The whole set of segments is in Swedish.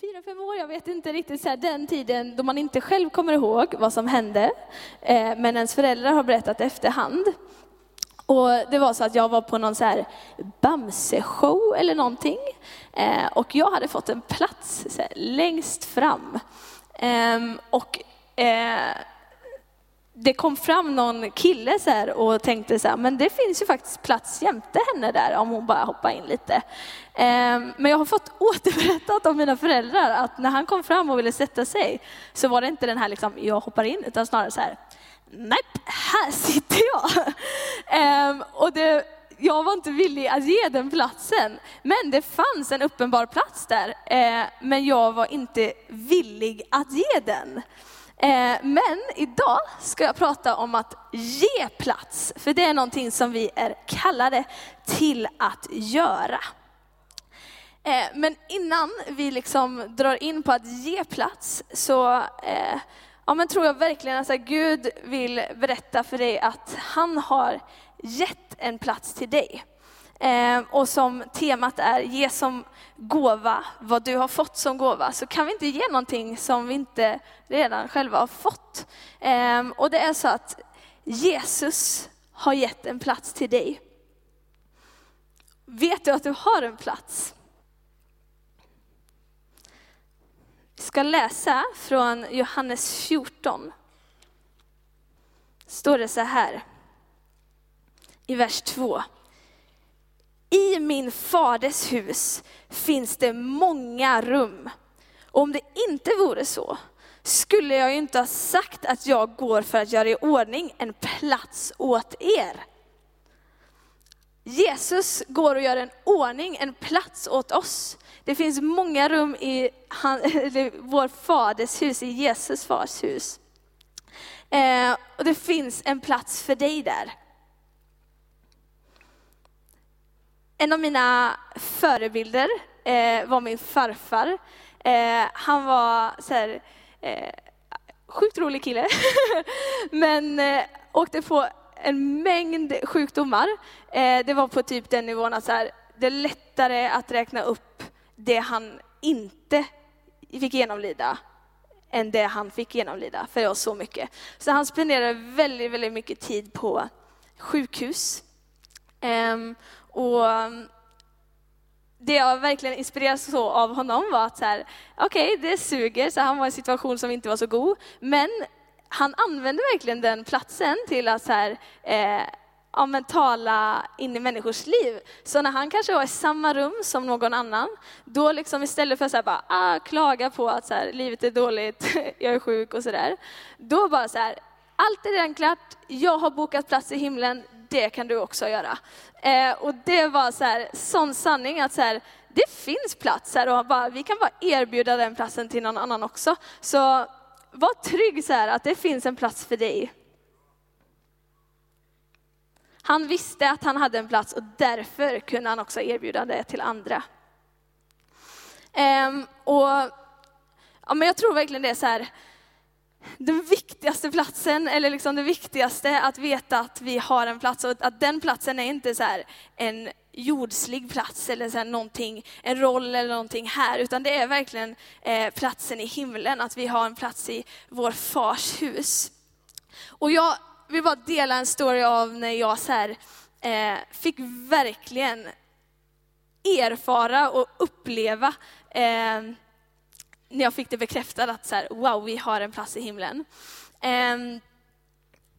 fyra, fem år, jag vet inte riktigt, så här, den tiden då man inte själv kommer ihåg vad som hände, eh, men ens föräldrar har berättat efterhand. Och det var så att jag var på någon så här Bamse-show eller någonting. Eh, och jag hade fått en plats så här, längst fram. Eh, och eh, det kom fram någon kille så här och tänkte så här, men det finns ju faktiskt plats jämte henne där om hon bara hoppar in lite. Ehm, men jag har fått återberättat av mina föräldrar att när han kom fram och ville sätta sig så var det inte den här liksom, jag hoppar in, utan snarare så här, nej, här sitter jag. Ehm, och det, jag var inte villig att ge den platsen. Men det fanns en uppenbar plats där, eh, men jag var inte villig att ge den. Eh, men idag ska jag prata om att ge plats, för det är någonting som vi är kallade till att göra. Eh, men innan vi liksom drar in på att ge plats så eh, ja, men tror jag verkligen att Gud vill berätta för dig att han har gett en plats till dig. Ehm, och som temat är ge som gåva vad du har fått som gåva, så kan vi inte ge någonting som vi inte redan själva har fått. Ehm, och det är så att Jesus har gett en plats till dig. Vet du att du har en plats? Vi ska läsa från Johannes 14. Står det så här i vers 2. I min faders hus finns det många rum. Och om det inte vore så skulle jag ju inte ha sagt att jag går för att göra i ordning en plats åt er. Jesus går och gör en ordning, en plats åt oss. Det finns många rum i han, vår faders hus, i Jesus fars hus. Eh, och det finns en plats för dig där. En av mina förebilder eh, var min farfar. Eh, han var så här, eh, sjukt rolig kille, men eh, åkte på en mängd sjukdomar. Eh, det var på typ den nivån att så här, det är lättare att räkna upp det han inte fick genomlida än det han fick genomlida, för det var så mycket. Så han spenderade väldigt, väldigt mycket tid på sjukhus. Um, och mm, det jag verkligen inspirerades så av honom var att så här, okej, okay, det suger, så han var i en situation som inte var så god, men han använde verkligen den platsen till att så här, eh, ja, men tala in i människors liv. Så när han kanske var i samma rum som någon annan, då liksom istället för att bara, ah, klaga på att så här, livet är dåligt, jag är sjuk och sådär, då bara så här, allt är redan klart, jag har bokat plats i himlen, det kan du också göra. Eh, och det var så här, sån sanning att så här, det finns plats här och bara, vi kan bara erbjuda den platsen till någon annan också. Så var trygg så här, att det finns en plats för dig. Han visste att han hade en plats och därför kunde han också erbjuda det till andra. Eh, och ja, men Jag tror verkligen det är så här, den viktigaste platsen, eller liksom det viktigaste att veta att vi har en plats och att den platsen är inte så en jordslig plats eller så här någonting, en roll eller någonting här, utan det är verkligen eh, platsen i himlen, att vi har en plats i vår fars hus. Och jag vill bara dela en story av när jag så här, eh, fick verkligen erfara och uppleva eh, när jag fick det bekräftat att så här, wow, vi har en plats i himlen. Um,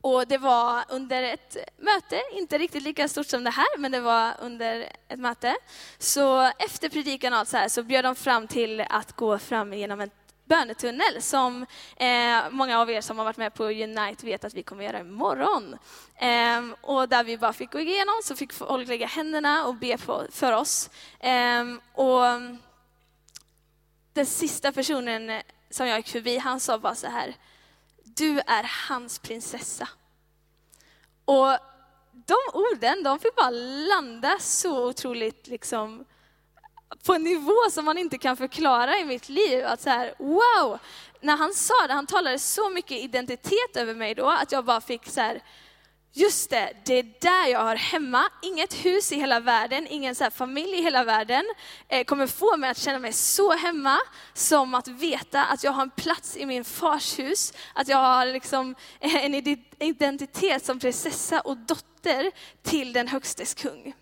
och det var under ett möte, inte riktigt lika stort som det här, men det var under ett möte. Så efter predikan och allt så här så bjöd de fram till att gå fram genom en bönetunnel som eh, många av er som har varit med på Unite vet att vi kommer göra imorgon. Eh, och där vi bara fick gå igenom så fick folk lägga händerna och be på, för oss. Eh, och den sista personen eh, som jag gick förbi, han sa bara så här, du är hans prinsessa. Och de orden, de fick bara landa så otroligt liksom på en nivå som man inte kan förklara i mitt liv. Att så här, wow! När han sa det, han talade så mycket identitet över mig då, att jag bara fick så här, Just det, det är där jag har hemma. Inget hus i hela världen, ingen så familj i hela världen eh, kommer få mig att känna mig så hemma som att veta att jag har en plats i min fars hus. Att jag har liksom eh, en identitet som prinsessa och dotter till den högstes kung.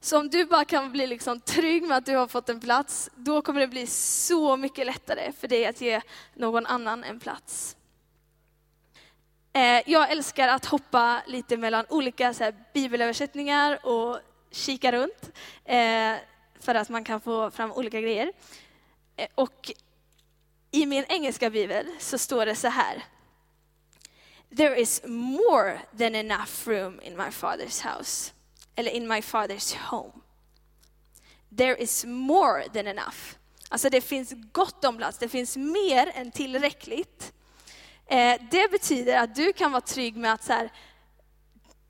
Så om du bara kan bli liksom trygg med att du har fått en plats, då kommer det bli så mycket lättare för dig att ge någon annan en plats. Eh, jag älskar att hoppa lite mellan olika så här, bibelöversättningar och kika runt eh, för att man kan få fram olika grejer. Eh, och i min engelska bibel så står det så här. There is more than enough room in my father's house. Eller in my father's home. There is more than enough. Alltså det finns gott om plats, det finns mer än tillräckligt. Eh, det betyder att du kan vara trygg med att så här,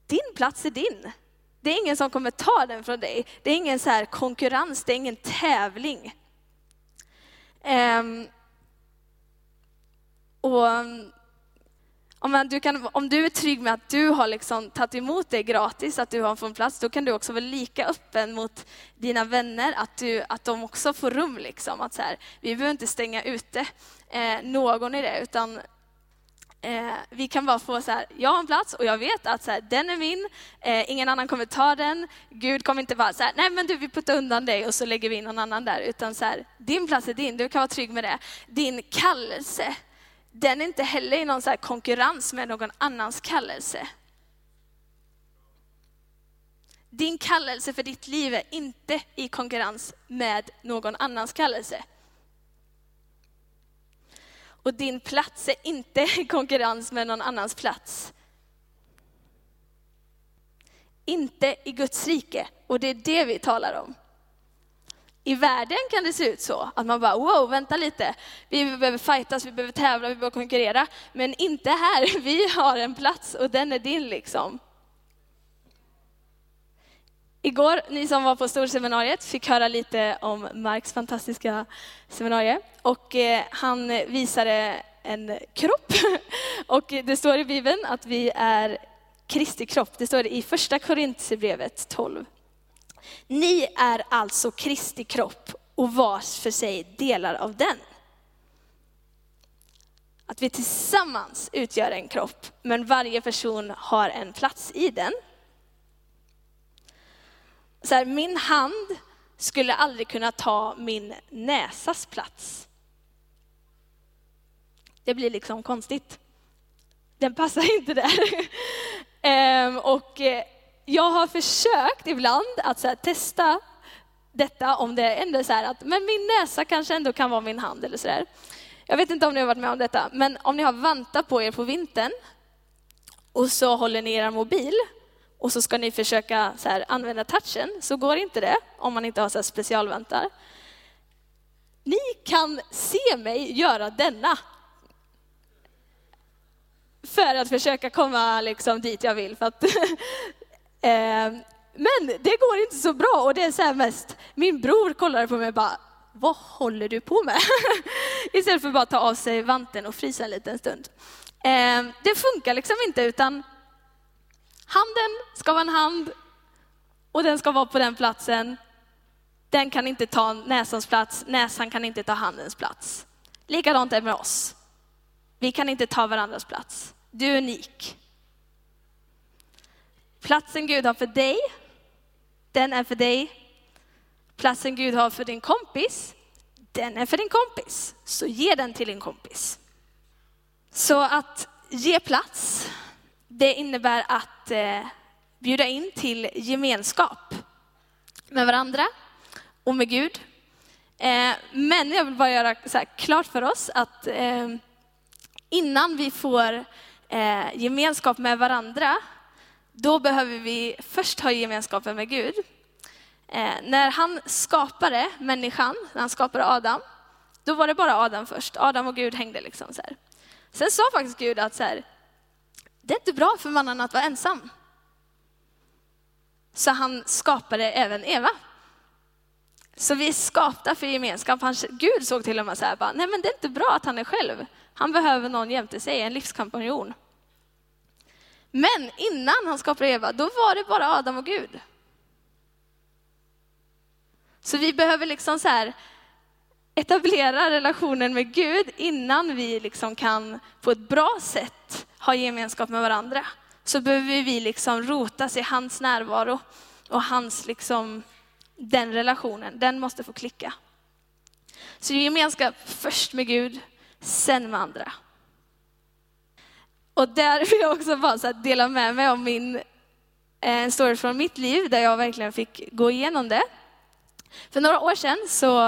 din plats är din. Det är ingen som kommer ta den från dig. Det är ingen så här konkurrens, det är ingen tävling. Eh, och om du, kan, om du är trygg med att du har liksom tagit emot det gratis, att du har fått en plats, då kan du också vara lika öppen mot dina vänner, att, du, att de också får rum. Liksom. Att så här, vi behöver inte stänga ute eh, någon i det, utan Eh, vi kan bara få så här, jag har en plats och jag vet att så här, den är min, eh, ingen annan kommer ta den. Gud kommer inte bara så här, nej men du vi puttar undan dig och så lägger vi in någon annan där. Utan så här, din plats är din, du kan vara trygg med det. Din kallelse, den är inte heller i någon så konkurrens med någon annans kallelse. Din kallelse för ditt liv är inte i konkurrens med någon annans kallelse. Och din plats är inte i konkurrens med någon annans plats. Inte i Guds rike. Och det är det vi talar om. I världen kan det se ut så, att man bara wow, vänta lite, vi behöver fightas, vi behöver tävla, vi behöver konkurrera. Men inte här, vi har en plats och den är din liksom. Igår, ni som var på storseminariet, fick höra lite om Marks fantastiska seminarium. Och eh, han visade en kropp. Och det står i Bibeln att vi är Kristi kropp. Det står i första Korintierbrevet 12. Ni är alltså Kristi kropp och vars för sig delar av den. Att vi tillsammans utgör en kropp, men varje person har en plats i den så här, min hand skulle aldrig kunna ta min näsas plats. Det blir liksom konstigt. Den passar inte där. ehm, och eh, jag har försökt ibland att så här, testa detta om det ändå är så här att men min näsa kanske ändå kan vara min hand eller så där. Jag vet inte om ni har varit med om detta, men om ni har vantar på er på vintern och så håller ni er mobil och så ska ni försöka så här, använda touchen, så går inte det om man inte har så här, specialvantar. Ni kan se mig göra denna. För att försöka komma liksom, dit jag vill. För att, eh, men det går inte så bra och det är så här mest, min bror kollar på mig och bara, vad håller du på med? Istället för att bara ta av sig vanten och frysa en liten stund. Eh, det funkar liksom inte utan Handen ska vara en hand och den ska vara på den platsen. Den kan inte ta näsans plats, näsan kan inte ta handens plats. Likadant är det med oss. Vi kan inte ta varandras plats. Du är unik. Platsen Gud har för dig, den är för dig. Platsen Gud har för din kompis, den är för din kompis. Så ge den till din kompis. Så att ge plats det innebär att eh, bjuda in till gemenskap med varandra och med Gud. Eh, men jag vill bara göra klart för oss att eh, innan vi får gemenskap med varandra, då behöver vi först ha gemenskapen med Gud. När han skapade människan, när han skapade Adam, då var det bara Adam först. Adam och Gud hängde liksom så här. Sen sa faktiskt Gud att så här, det är inte bra för mannen att vara ensam. Så han skapade även Eva. Så vi är skapta för gemenskap. Han, Gud såg till och med så här, bara, nej men det är inte bra att han är själv. Han behöver någon jämte sig, en livskampanjon. Men innan han skapade Eva, då var det bara Adam och Gud. Så vi behöver liksom så här etablera relationen med Gud innan vi liksom kan på ett bra sätt ha gemenskap med varandra. Så behöver vi liksom rotas i hans närvaro och hans liksom, den relationen, den måste få klicka. Så gemenskap först med Gud, sen med andra. Och där vill jag också bara så dela med mig av min en story från mitt liv där jag verkligen fick gå igenom det. För några år sedan så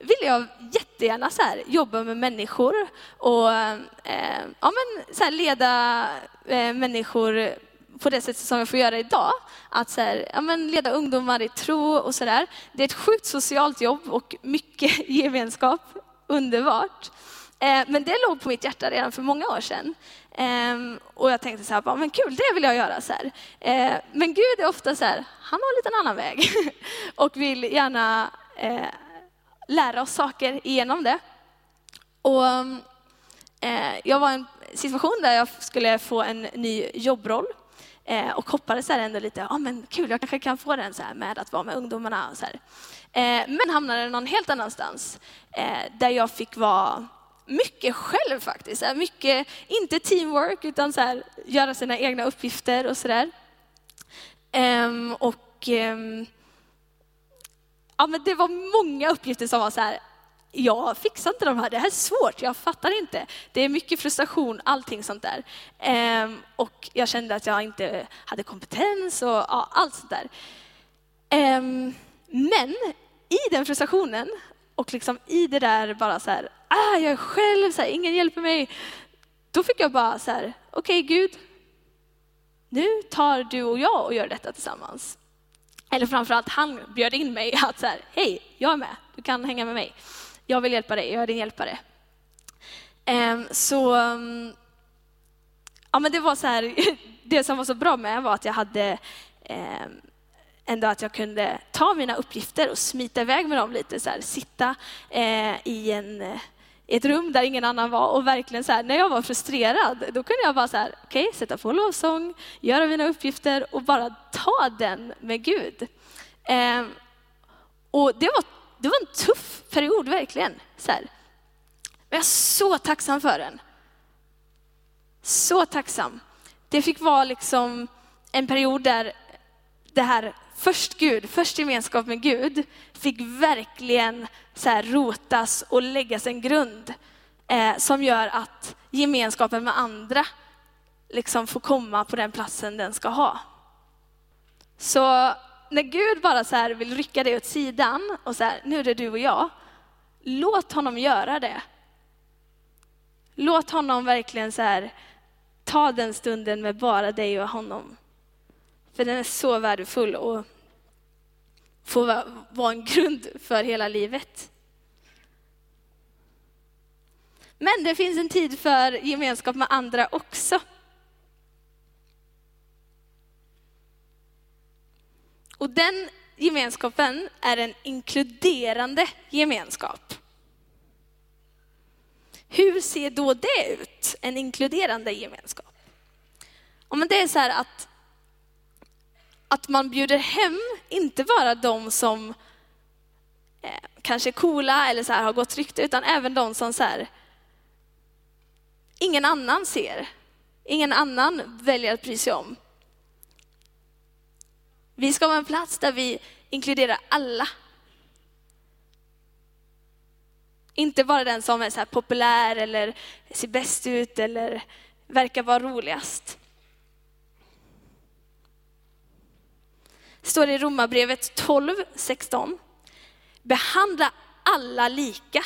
ville jag jättegärna så här, jobba med människor och eh, ja, men, så här, leda eh, människor på det sättet som jag får göra idag. Att så här, ja, men, leda ungdomar i tro och sådär. Det är ett sjukt socialt jobb och mycket gemenskap. Underbart. Eh, men det låg på mitt hjärta redan för många år sedan. Eh, och jag tänkte så här, men kul, det vill jag göra. Så eh, men Gud är ofta så här, han har en liten annan väg och vill gärna eh, lära oss saker genom det. Och, eh, jag var i en situation där jag skulle få en ny jobbroll eh, och hoppades så här ändå lite, ja men kul, jag kanske kan få den så här med att vara med ungdomarna och så här. Eh, men hamnade någon helt annanstans eh, där jag fick vara mycket själv faktiskt. Mycket, inte teamwork, utan så här, göra sina egna uppgifter och sådär. Um, ehm, och um, ja, men det var många uppgifter som var så här, jag fixar inte de här, det här är svårt, jag fattar inte. Det är mycket frustration, allting sånt där. Ehm, och jag kände att jag inte hade kompetens och ja, allt sånt där. Ehm, men i den frustrationen och liksom i det där bara så här, ah, jag är själv, så här, ingen hjälper mig. Då fick jag bara så här, okej okay, Gud, nu tar du och jag och gör detta tillsammans. Eller framförallt han bjöd in mig att så här, hej, jag är med, du kan hänga med mig. Jag vill hjälpa dig, jag är din hjälpare. Ehm, så, mm, ja men det var så här, det som var så bra med var att jag hade ehm, ändå att jag kunde ta mina uppgifter och smita iväg med dem lite, så här, sitta eh, i en ett rum där ingen annan var och verkligen så här, när jag var frustrerad, då kunde jag bara så här, okej, okay, sätta på lovsång, göra mina uppgifter och bara ta den med Gud. Eh, och det var, det var en tuff period, verkligen. Så här. Men jag är så tacksam för den. Så tacksam. Det fick vara liksom en period där det här först Gud, först gemenskap med Gud, fick verkligen så här rotas och läggas en grund eh, som gör att gemenskapen med andra liksom får komma på den platsen den ska ha. Så när Gud bara så här vill rycka dig åt sidan och så här, nu är det du och jag, låt honom göra det. Låt honom verkligen så här, ta den stunden med bara dig och honom. För den är så värdefull och får vara en grund för hela livet. Men det finns en tid för gemenskap med andra också. Och den gemenskapen är en inkluderande gemenskap. Hur ser då det ut, en inkluderande gemenskap? Om det är så här att att man bjuder hem inte bara de som eh, kanske är coola eller så här, har gått rykte, utan även de som så här, ingen annan ser. Ingen annan väljer att bry sig om. Vi ska vara en plats där vi inkluderar alla. Inte bara den som är så populär eller ser bäst ut eller verkar vara roligast. Står det i Romarbrevet 12, 16. Behandla alla lika.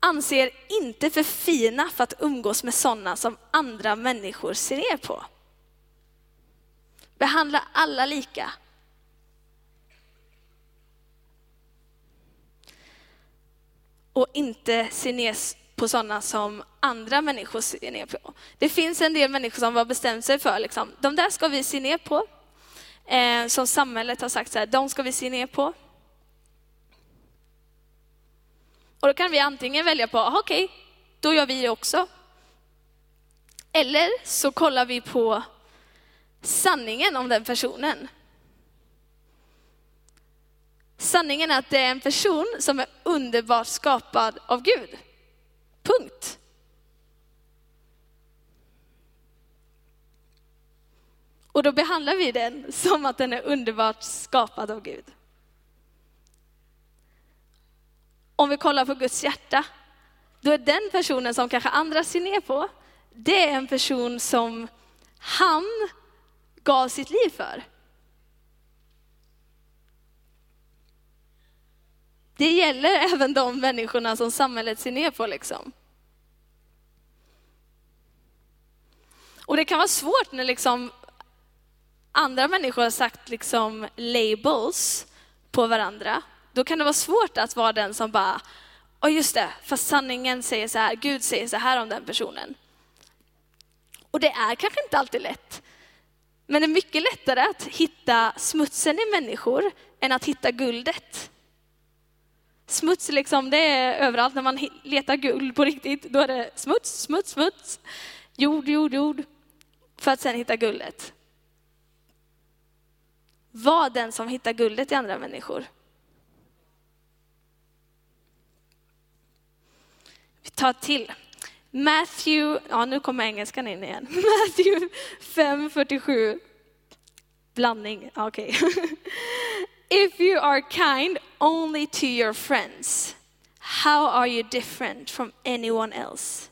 Anser inte för fina för att umgås med sådana som andra människor ser ner på. Behandla alla lika. Och inte se ner på sådana som andra människor ser ner på. Det finns en del människor som har bestämt sig för, liksom, de där ska vi se ner på eh, som samhället har sagt så här, de ska vi se ner på. Och då kan vi antingen välja på, okej, okay, då gör vi det också. Eller så kollar vi på sanningen om den personen. Sanningen är att det är en person som är underbart skapad av Gud. Punkt. Och då behandlar vi den som att den är underbart skapad av Gud. Om vi kollar på Guds hjärta, då är den personen som kanske andra ser ner på, det är en person som han gav sitt liv för. Det gäller även de människorna som samhället ser ner på. Liksom. Och det kan vara svårt när liksom andra människor har sagt liksom labels på varandra. Då kan det vara svårt att vara den som bara, ja just det, fast sanningen säger så här, Gud säger så här om den personen. Och det är kanske inte alltid lätt. Men det är mycket lättare att hitta smutsen i människor än att hitta guldet. Smuts liksom, det är överallt när man letar guld på riktigt. Då är det smuts, smuts, smuts. Jord, jord, jord. För att sen hitta guldet. Var den som hittar guldet i andra människor. Vi tar till. Matthew, ja nu kommer engelskan in igen. Matthew 5.47. Blandning, okej. Okay. If you are kind only to your friends, how are you different from anyone else?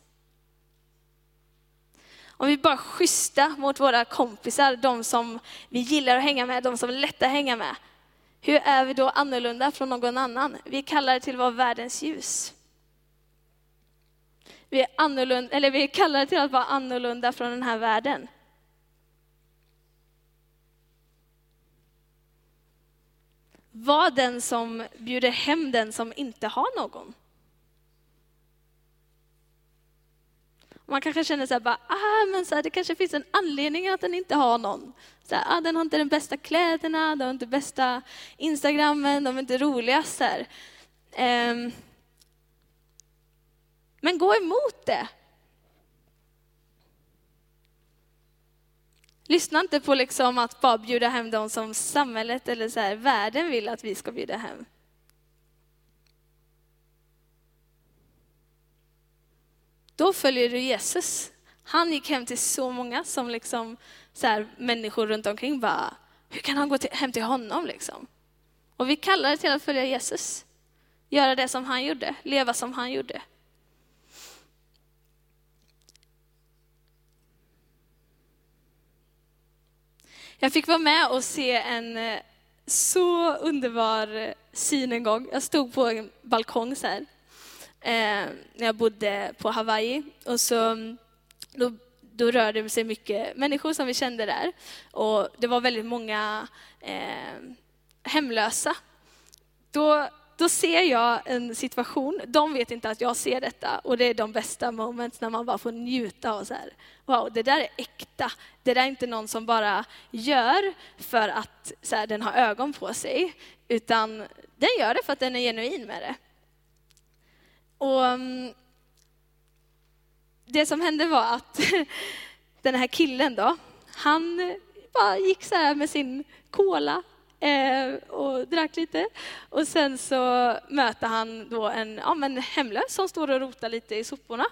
Om vi bara är schyssta mot våra kompisar, de som vi gillar att hänga med, de som är lätta att hänga med. Hur är vi då annorlunda från någon annan? Vi kallar det till att vara världens ljus. Vi är, annorlunda, eller vi är kallade till att vara annorlunda från den här världen. Var den som bjuder hem den som inte har någon. Man kanske känner så här, bara, ah, men så här, det kanske finns en anledning att den inte har någon. Så här, ah, den har inte de bästa kläderna, den har inte bästa Instagrammen, de är inte roligast. Så um, men gå emot det. Lyssna inte på liksom att bara bjuda hem dem som samhället eller så här, världen vill att vi ska bjuda hem. Då följer du Jesus. Han gick hem till så många som liksom, så här, människor runt omkring bara, hur kan han gå till, hem till honom liksom? Och vi kallar det till att följa Jesus. Göra det som han gjorde, leva som han gjorde. Jag fick vara med och se en eh, så underbar eh, syn en gång. Jag stod på en balkong så här, eh, när jag bodde på Hawaii. Och så, mm, då, då rörde det sig mycket människor som vi kände där. Och det var väldigt många eh, hemlösa. Då då ser jag en situation, de vet inte att jag ser detta och det är de bästa moments när man bara får njuta och så här, wow, det där är äkta. Det där är inte någon som bara gör för att så här, den har ögon på sig, utan den gör det för att den är genuin med det. Och mm, det som hände var att den här killen då, han bara gick så här med sin cola eh, och drack lite. Och sen så möter han då en ja, men hemlös som står och rotar lite i soporna.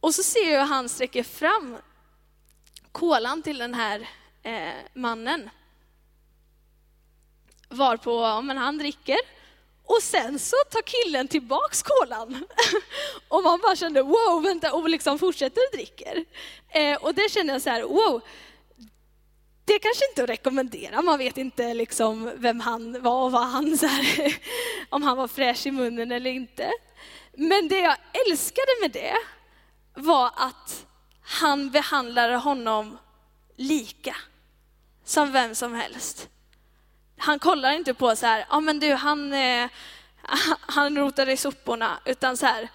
Och så ser jag han sträcker fram kolan till den här eh, mannen. Varpå ja, men han dricker. Och sen så tar killen tillbaks kolan. och man bara kände wow, vänta, och liksom fortsätter dricker. Eh, och det kände jag så här, wow, det kanske inte är att rekommendera. Man vet inte liksom vem han var och vad han, så här, om han var fräsch i munnen eller inte. Men det jag älskade med det var att han behandlade honom lika som vem som helst. Han kollar inte på så här, ja men du han, eh, han rotade i soporna, utan så här,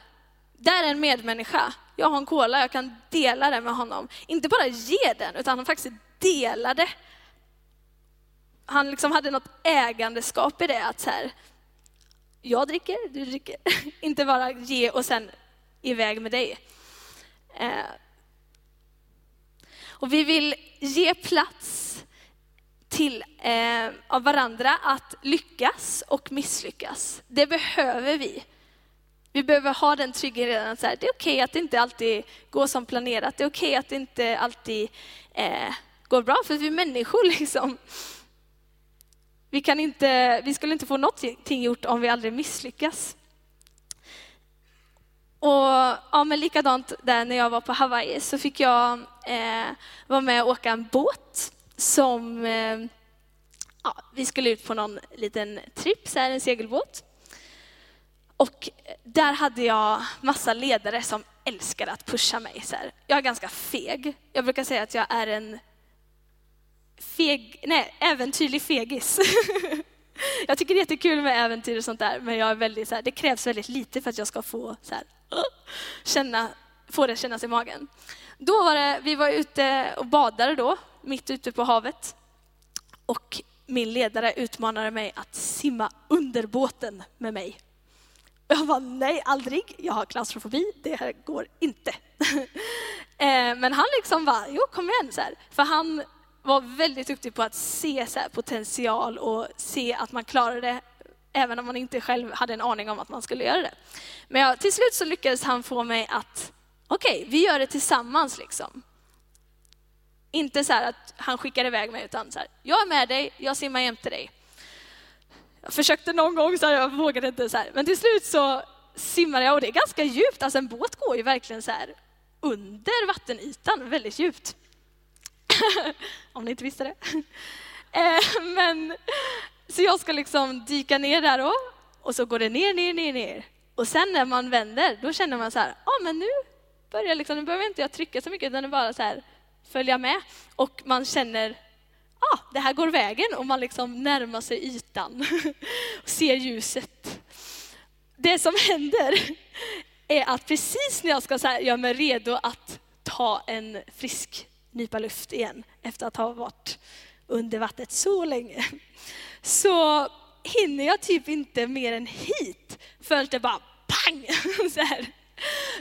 där är en medmänniska. Jag har en cola, jag kan dela den med honom. Inte bara ge den, utan han faktiskt delade. Han liksom hade något ägandeskap i det, att så här, jag dricker, du dricker. Inte bara ge och sen iväg med dig. Eh, Och vi vill ge plats till eh, av varandra att lyckas och misslyckas. Det behöver vi. Vi behöver ha den tryggheten att så här, det är okej okay att det inte alltid går som planerat. Det är okej okay att det inte alltid eh, går bra, för vi är människor liksom. Vi, kan inte, vi skulle inte få någonting gjort om vi aldrig misslyckas. Och ja, men likadant där när jag var på Hawaii så fick jag eh, vara med och åka en båt som eh, ja, vi skulle ut på någon liten tripp, så här, en segelbåt. Och där hade jag massa ledare som älskade att pusha mig. Så här. Jag är ganska feg. Jag brukar säga att jag är en feg, nej, äventyrlig fegis. jag tycker det är jättekul med äventyr och sånt där, men jag är väldigt, så här, det krävs väldigt lite för att jag ska få, så här, känna, få det kännas i magen. Då var det, vi var ute och badade då, mitt ute på havet. Och min ledare utmanade mig att simma under båten med mig. Jag var nej, aldrig. Jag har klaustrofobi, det här går inte. Eh, men han liksom var, jo kom igen. Så här. För han var väldigt duktig på att se så potential och se att man klarade det även om man inte själv hade en aning om att man skulle göra det. Men ja, till slut så lyckades han få mig att, okej, okay, vi gör det tillsammans liksom. Inte så att han skickar iväg mig, utan så här, jag är med dig, jag simmar jämte dig. Jag försökte någon gång, så här, jag vågade inte. Så här. Men till slut så simmade jag och det är ganska djupt. Alltså en båt går ju verkligen så här under vattenytan, väldigt djupt. Om ni inte visste det. Eh, men, så jag ska liksom dyka ner där då, och så går det ner, ner, ner, ner. Och sen när man vänder, då känner man så här, ja ah, men nu börjar liksom, nu behöver inte jag trycka så mycket, utan det är bara så här, följa med. Och man känner, ja, ah, det här går vägen och man liksom närmar sig ytan och ser ljuset. Det som händer är att precis när jag ska så här, göra mig redo att ta en frisk nypa luft igen efter att ha varit under vattnet så länge, så hinner jag typ inte mer än hit förrän det bara pang! Så här.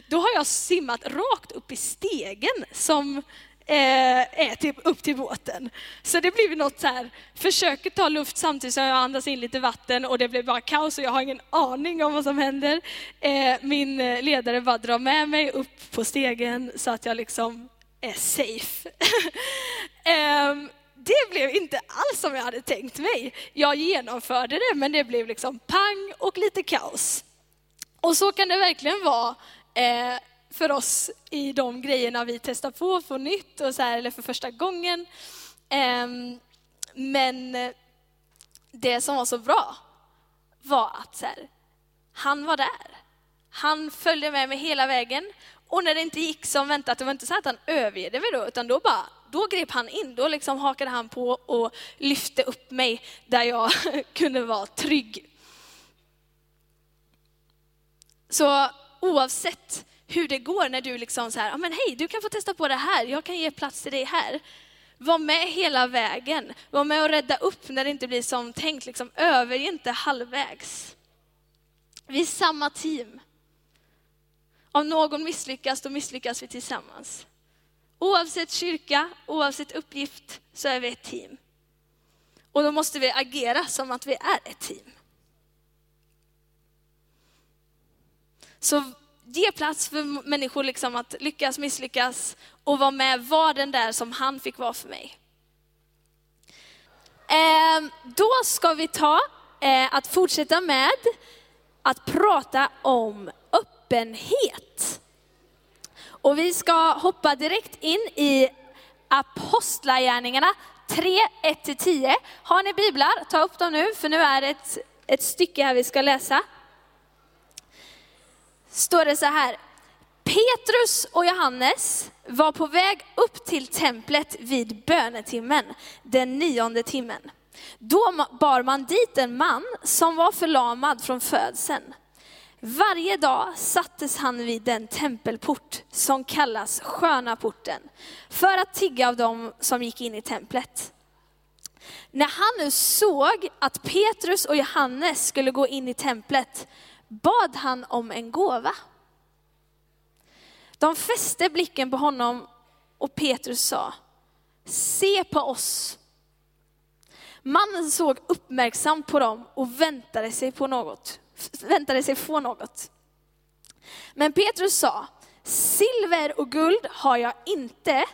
Då har jag simmat rakt upp i stegen som eh, är till, upp till båten. Så det blir något så här, försöker ta luft samtidigt som jag andas in lite vatten och det blir bara kaos och jag har ingen aning om vad som händer. Eh, min eh, ledare bara drar med mig upp på stegen så att jag liksom är safe. eh, det blev inte alls som jag hade tänkt mig. Jag genomförde det, men det blev liksom pang och lite kaos. Och så kan det verkligen vara eh, för oss i de grejerna vi testar på på nytt och så här, eller för första gången. Ehm, men eh, det som var så bra var att så här, han var där. Han följde med mig hela vägen och när det inte gick som väntat, det var inte så att han övergav mig då, utan då bara, då grep han in. Då liksom hakade han på och lyfte upp mig där jag kunde vara trygg. Så oavsett hur det går när du liksom så här, ah, men hej, du kan få testa på det här, jag kan ge plats till dig här. Var med hela vägen, var med och rädda upp när det inte blir som tänkt, liksom, överge inte halvvägs. Vi är samma team. Om någon misslyckas, då misslyckas vi tillsammans. Oavsett kyrka, oavsett uppgift, så är vi ett team. Och då måste vi agera som att vi är ett team. Så ge plats för människor liksom att lyckas, misslyckas och vara med, var den där som han fick vara för mig. Ehm, då ska vi ta eh, att fortsätta med att prata om öppenhet. Och vi ska hoppa direkt in i Apostlagärningarna 3, 1-10. Har ni biblar, ta upp dem nu, för nu är det ett, ett stycke här vi ska läsa. Står det så här, Petrus och Johannes var på väg upp till templet vid bönetimmen, den nionde timmen. Då bar man dit en man som var förlamad från födseln. Varje dag sattes han vid den tempelport som kallas Sköna porten, för att tigga av dem som gick in i templet. När han nu såg att Petrus och Johannes skulle gå in i templet bad han om en gåva. De fäste blicken på honom och Petrus sa, se på oss. Mannen såg uppmärksamt på dem och väntade sig på något, väntade sig få något. Men Petrus sa, silver och guld har jag inte,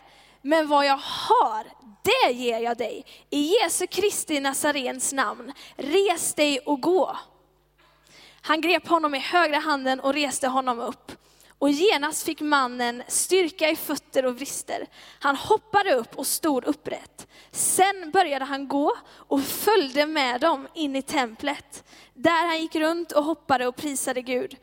men vad jag har, det ger jag dig. I Jesu Kristi Nazarens namn, res dig och gå. Han grep honom i högra handen och reste honom upp. Och genast fick mannen styrka i fötter och vrister. Han hoppade upp och stod upprätt. Sen började han gå och följde med dem in i templet. Där han gick runt och hoppade och prisade Gud.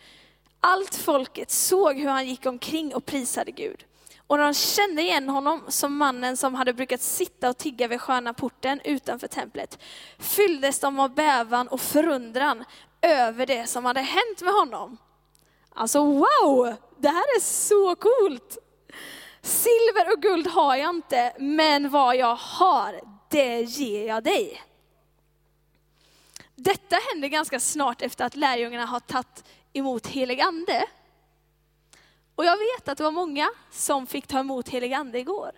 Allt folket såg hur han gick omkring och prisade Gud. Och när de kände igen honom som mannen som hade brukat sitta och tigga vid sköna porten utanför templet, fylldes de av bävan och förundran över det som hade hänt med honom. Alltså wow, det här är så coolt! Silver och guld har jag inte, men vad jag har, det ger jag dig. Detta händer ganska snart efter att lärjungarna har tagit emot helig ande. Och jag vet att det var många som fick ta emot helig ande igår.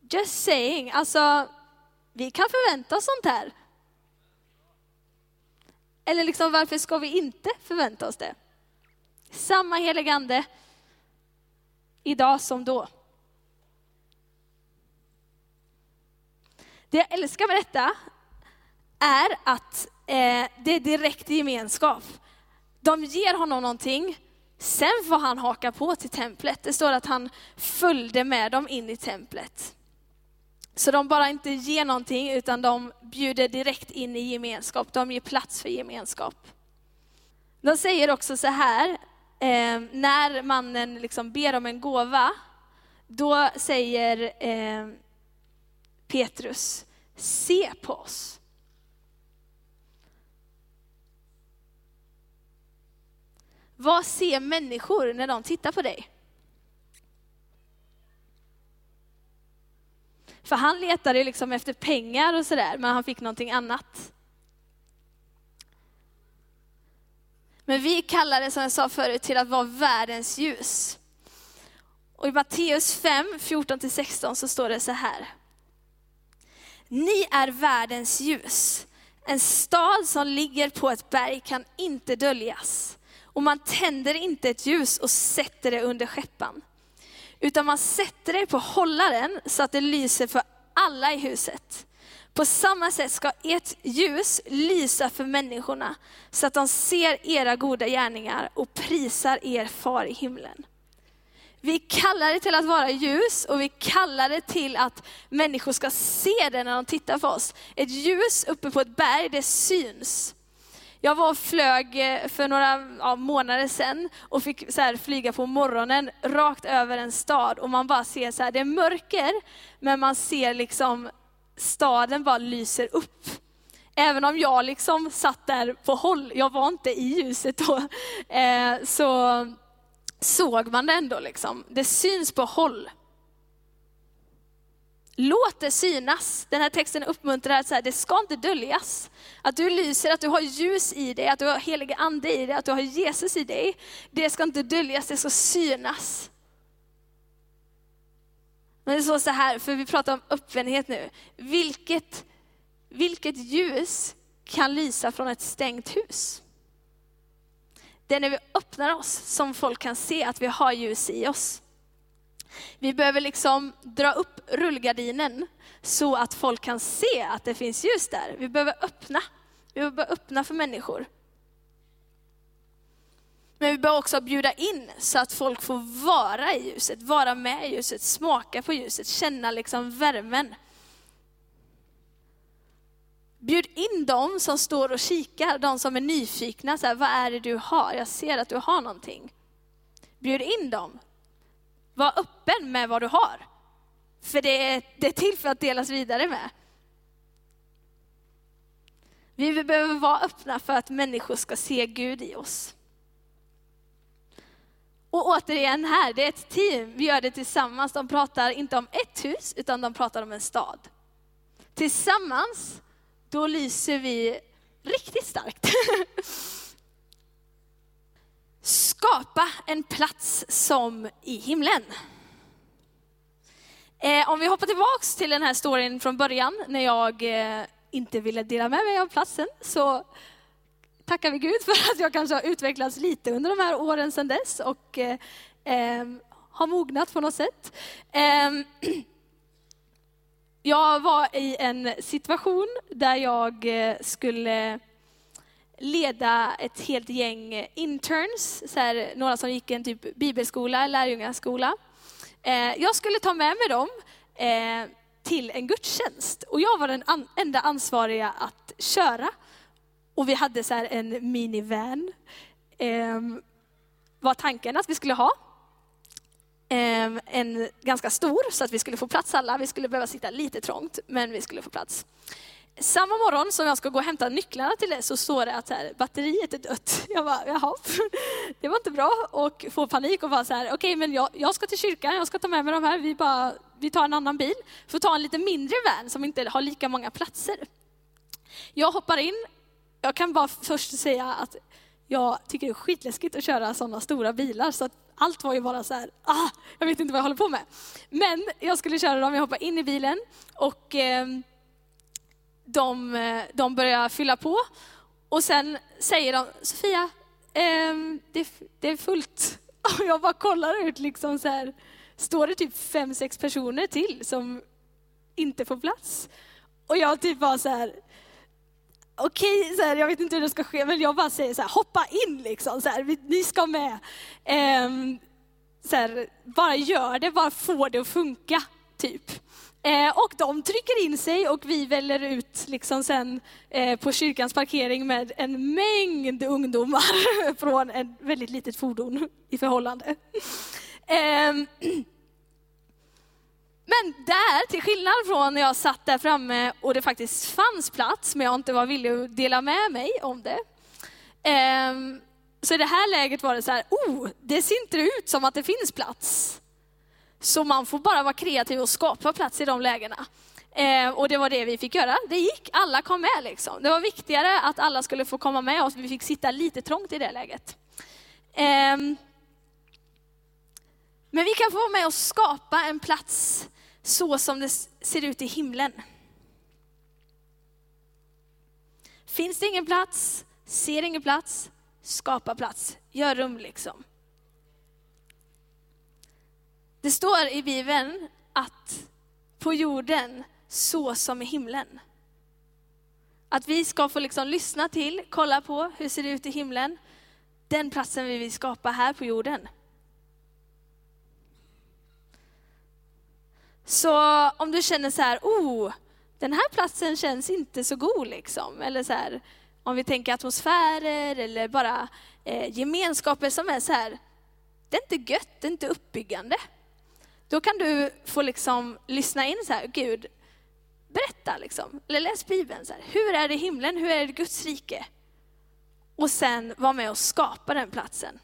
Just saying, alltså vi kan förvänta oss sånt här. Eller liksom varför ska vi inte förvänta oss det? Samma heliga ande idag som då. Det jag älskar med detta är att eh, det är direkt gemenskap. De ger honom någonting, sen får han haka på till templet. Det står att han följde med dem in i templet. Så de bara inte ger någonting, utan de bjuder direkt in i gemenskap. De ger plats för gemenskap. De säger också så här, eh, när mannen liksom ber om en gåva, då säger eh, Petrus, se på oss. Vad ser människor när de tittar på dig? För han letade liksom efter pengar och sådär, men han fick någonting annat. Men vi kallar det, som jag sa förut, till att vara världens ljus. Och i Matteus 5, 14-16 så står det så här. Ni är världens ljus. En stad som ligger på ett berg kan inte döljas. Och man tänder inte ett ljus och sätter det under skeppan. Utan man sätter det på hållaren så att det lyser för alla i huset. På samma sätt ska ert ljus lysa för människorna så att de ser era goda gärningar och prisar er far i himlen. Vi kallar det till att vara ljus och vi kallar det till att människor ska se det när de tittar på oss. Ett ljus uppe på ett berg, det syns. Jag var och flög eh, för några ja, månader sedan och fick så här, flyga på morgonen rakt över en stad och man bara ser så här, det är mörker, men man ser liksom staden bara lyser upp. Även om jag liksom satt där på håll, jag var inte i ljuset då, eh, så såg man det ändå liksom. Det syns på håll. Låt det synas. Den här texten uppmuntrar att så här, det ska inte döljas. Att du lyser, att du har ljus i dig, att du har helig ande i dig, att du har Jesus i dig. Det ska inte döljas, det ska synas. Men det står så här, för vi pratar om öppenhet nu. Vilket, vilket ljus kan lysa från ett stängt hus? Det är när vi öppnar oss som folk kan se att vi har ljus i oss. Vi behöver liksom dra upp rullgardinen så att folk kan se att det finns ljus där. Vi behöver öppna. Vi behöver öppna för människor. Men vi behöver också bjuda in så att folk får vara i ljuset, vara med i ljuset, smaka på ljuset, känna liksom värmen. Bjud in dem som står och kikar, de som är nyfikna. Så här, vad är det du har? Jag ser att du har någonting. Bjud in dem. Var öppen med vad du har. För det är, det är till för att delas vidare med. Vi behöver vara öppna för att människor ska se Gud i oss. Och återigen här, det är ett team, vi gör det tillsammans. De pratar inte om ett hus, utan de pratar om en stad. Tillsammans, då lyser vi riktigt starkt. Skapa en plats som i himlen. Eh, om vi hoppar tillbaks till den här storyn från början, när jag eh, inte ville dela med mig av platsen, så tackar vi Gud för att jag kanske har utvecklats lite under de här åren sedan dess och eh, har mognat på något sätt. Jag var i en situation där jag eh, skulle leda ett helt gäng interns, så här, några som gick en typ bibelskola, lärjungaskola. Eh, jag skulle ta med mig dem eh, till en gudstjänst och jag var den an enda ansvariga att köra. Och vi hade så en minivan, eh, var tanken att vi skulle ha. Eh, en ganska stor, så att vi skulle få plats alla. Vi skulle behöva sitta lite trångt, men vi skulle få plats. Samma morgon som jag ska gå och hämta nycklarna till det så står det att här, batteriet är dött. Jag bara, jaha, det var inte bra. Och får panik och bara så här, okej okay, men jag, jag ska till kyrkan, jag ska ta med mig de här. Vi, bara, vi tar en annan bil. Får ta en lite mindre van som inte har lika många platser. Jag hoppar in. Jag kan bara först säga att jag tycker det är skitläskigt att köra sådana stora bilar. Så att allt var ju bara så här, ah, jag vet inte vad jag håller på med. Men jag skulle köra dem, jag hoppar in i bilen och eh, de, eh, de börjar fylla på. Och sen säger de, Sofia, ehm, det, det, är fullt. Och jag bara kollar ut, liksom så här, står det typ fem, sex personer till som inte får plats? Och jag typ bara så här, okej, okay, så här, jag vet inte hur det ska ske, men jag bara säger så här, hoppa in liksom, så här, ni ska med. Ehm, så här, bara gör det, bara få det att funka, typ. Eh, och de trycker in sig och vi väller ut liksom sen eh, på kyrkans parkering med en mängd ungdomar från ett väldigt litet fordon i förhållande. Eh, men där, till skillnad från när jag satt där framme och det faktiskt fanns plats, men jag inte var villig att dela med mig om det. Ehm, så i det här läget var det så här, oh, det ser inte ut som att det finns plats. Så man får bara vara kreativ och skapa plats i de lägena. Eh, och det var det vi fick göra. Det gick, alla kom med liksom. Det var viktigare att alla skulle få komma med oss, vi fick sitta lite trångt i det läget. Eh, men vi kan få vara med och skapa en plats så som det ser ut i himlen. Finns det ingen plats, ser ingen plats, skapa plats, gör rum liksom. Det står i Bibeln att på jorden så som i himlen. Att vi ska få liksom lyssna till, kolla på hur ser det ut i himlen. Den platsen vill vi skapa här på jorden. Så om du känner så här, oh, den här platsen känns inte så god liksom. Eller så här, om vi tänker atmosfärer eller bara eh, gemenskaper som är så här, det är inte gött, det är inte uppbyggande. Då kan du få liksom lyssna in så här, Gud, berätta liksom, eller läs Bibeln. Så här, hur är det i himlen? Hur är det Guds rike? Och sen vara med och skapa den platsen.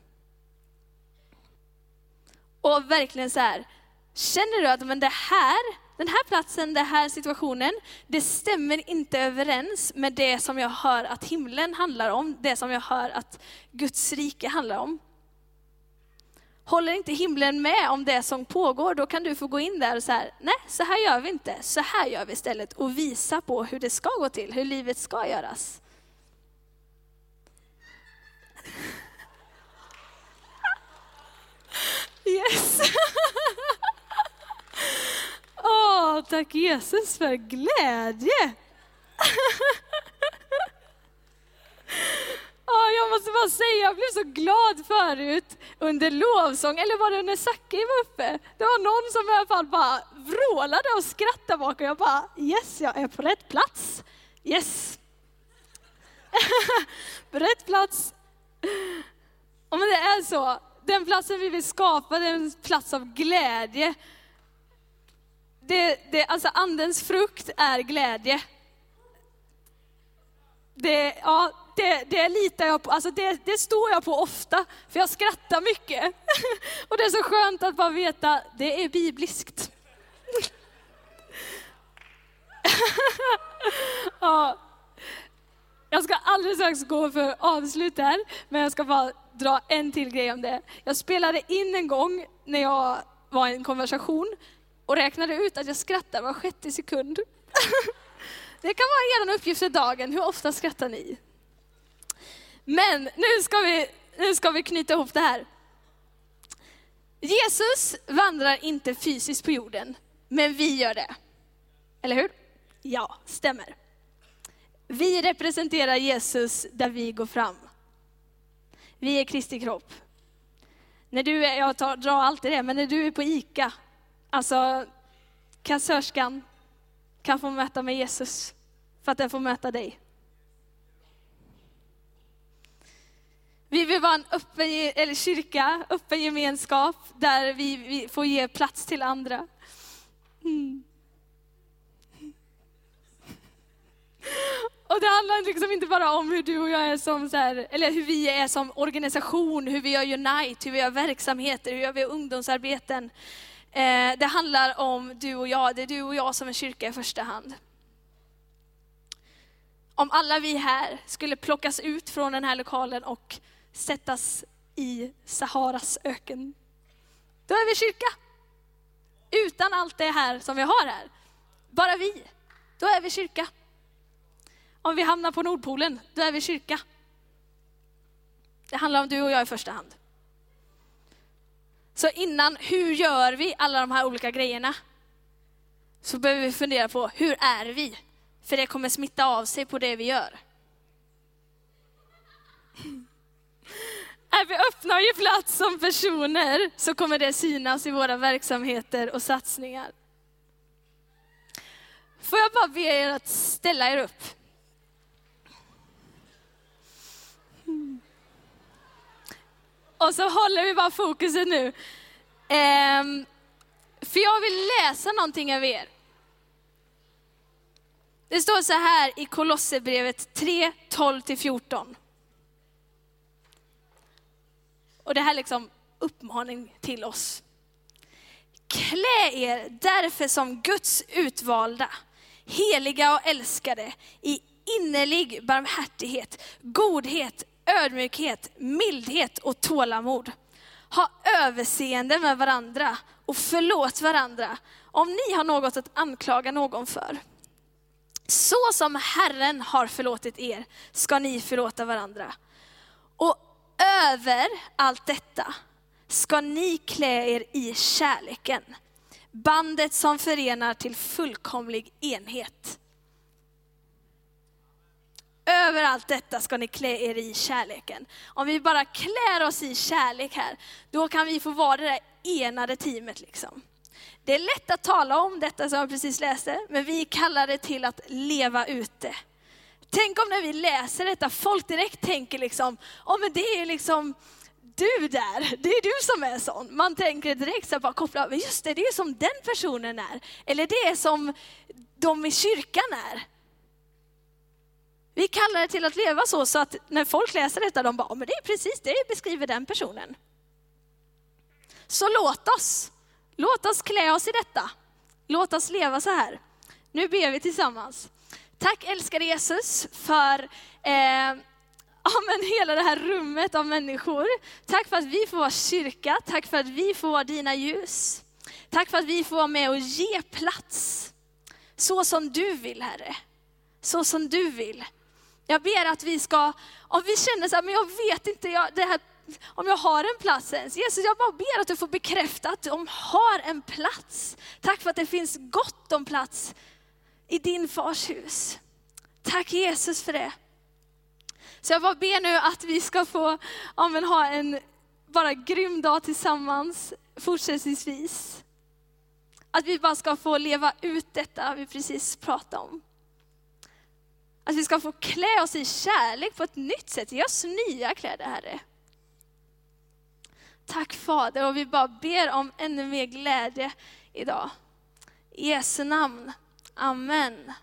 Och verkligen så här, känner du att men det här, den här platsen, den här situationen, det stämmer inte överens med det som jag hör att himlen handlar om, det som jag hör att Guds rike handlar om. Håller inte himlen med om det som pågår, då kan du få gå in där och säga, nej, så här gör vi inte, så här gör vi istället och visa på hur det ska gå till, hur livet ska göras. Yes! Åh, oh, tack Jesus för glädje! Oh, jag måste bara säga, jag blev så glad förut under lovsång, eller var det när Zacke var uppe? Det var någon som i alla fall bara vrålade och skrattade bak och jag bara, yes, jag är på rätt plats. Yes. på rätt plats. Och men det är så, den platsen vi vill skapa, det är en plats av glädje. Det, det, alltså andens frukt är glädje. Det, ja, det, det litar jag på, alltså det, det står jag på ofta, för jag skrattar mycket. Och det är så skönt att bara veta, det är bibliskt. ja. Jag ska alldeles strax gå för avslut där, men jag ska bara dra en till grej om det. Jag spelade in en gång när jag var i en konversation och räknade ut att jag skrattar var sjätte sekund. Det kan vara er uppgift för dagen, hur ofta skrattar ni? Men nu ska vi, nu ska vi knyta ihop det här. Jesus vandrar inte fysiskt på jorden, men vi gör det. Eller hur? Ja, stämmer. Vi representerar Jesus där vi går fram. Vi är Kristi kropp. När du är, jag tar, drar alltid det, men när du är på ICA, alltså kassörskan kan få möta med Jesus för att den får möta dig. Vi vill vara en öppen eller kyrka, öppen gemenskap där vi, vi får ge plats till andra. Mm. Och det handlar liksom inte bara om hur du och jag är som, så här, eller hur vi är som organisation, hur vi gör Unite, hur vi gör verksamheter, hur gör vi ungdomsarbeten. Eh, det handlar om du och jag, det är du och jag som är kyrka i första hand. Om alla vi här skulle plockas ut från den här lokalen och sättas i Saharas öken, då är vi kyrka. Utan allt det här som vi har här, bara vi, då är vi kyrka. Om vi hamnar på Nordpolen, då är vi kyrka. Det handlar om du och jag i första hand. Så innan, hur gör vi alla de här olika grejerna? Så behöver vi fundera på, hur är vi? För det kommer smitta av sig på det vi gör. Är vi öppna och ger plats som personer så kommer det synas i våra verksamheter och satsningar. Får jag bara be er att ställa er upp? Och så håller vi bara fokuset nu. Ehm, för jag vill läsa någonting av er. Det står så här i Kolosserbrevet 3, 12-14. Och det här är liksom uppmaning till oss. Klä er därför som Guds utvalda, heliga och älskade i innerlig barmhärtighet, godhet, ödmjukhet, mildhet och tålamod. Ha överseende med varandra och förlåt varandra om ni har något att anklaga någon för. Så som Herren har förlåtit er ska ni förlåta varandra. Över allt detta ska ni klä er i kärleken, bandet som förenar till fullkomlig enhet. Över allt detta ska ni klä er i kärleken. Om vi bara klär oss i kärlek här, då kan vi få vara det där enade teamet. Liksom. Det är lätt att tala om detta som jag precis läste, men vi kallar det till att leva ute. Tänk om när vi läser detta, folk direkt tänker liksom, oh, men det är liksom du där, det är du som är sån. Man tänker direkt så bara koppla, men just det, det är som den personen är. Eller det är som de i kyrkan är. Vi kallar det till att leva så, så att när folk läser detta, de bara, men det är precis det beskriver den personen. Så låt oss, låt oss klä oss i detta. Låt oss leva så här. Nu ber vi tillsammans. Tack älskade Jesus för eh, Amen, hela det här rummet av människor. Tack för att vi får vara kyrka, tack för att vi får vara dina ljus. Tack för att vi får vara med och ge plats. Så som du vill Herre. Så som du vill. Jag ber att vi ska, om vi känner så här, men jag vet inte jag, det här, om jag har en plats ens. Jesus, jag bara ber att du får bekräfta att de har en plats. Tack för att det finns gott om plats i din fars hus. Tack Jesus för det. Så jag bara ber nu att vi ska få ja, men, ha en bara grym dag tillsammans fortsättningsvis. Att vi bara ska få leva ut detta vi precis pratade om. Att vi ska få klä oss i kärlek på ett nytt sätt. Ge oss nya kläder, Herre. Tack Fader, och vi bara ber om ännu mer glädje idag. I Jesu namn. Amen.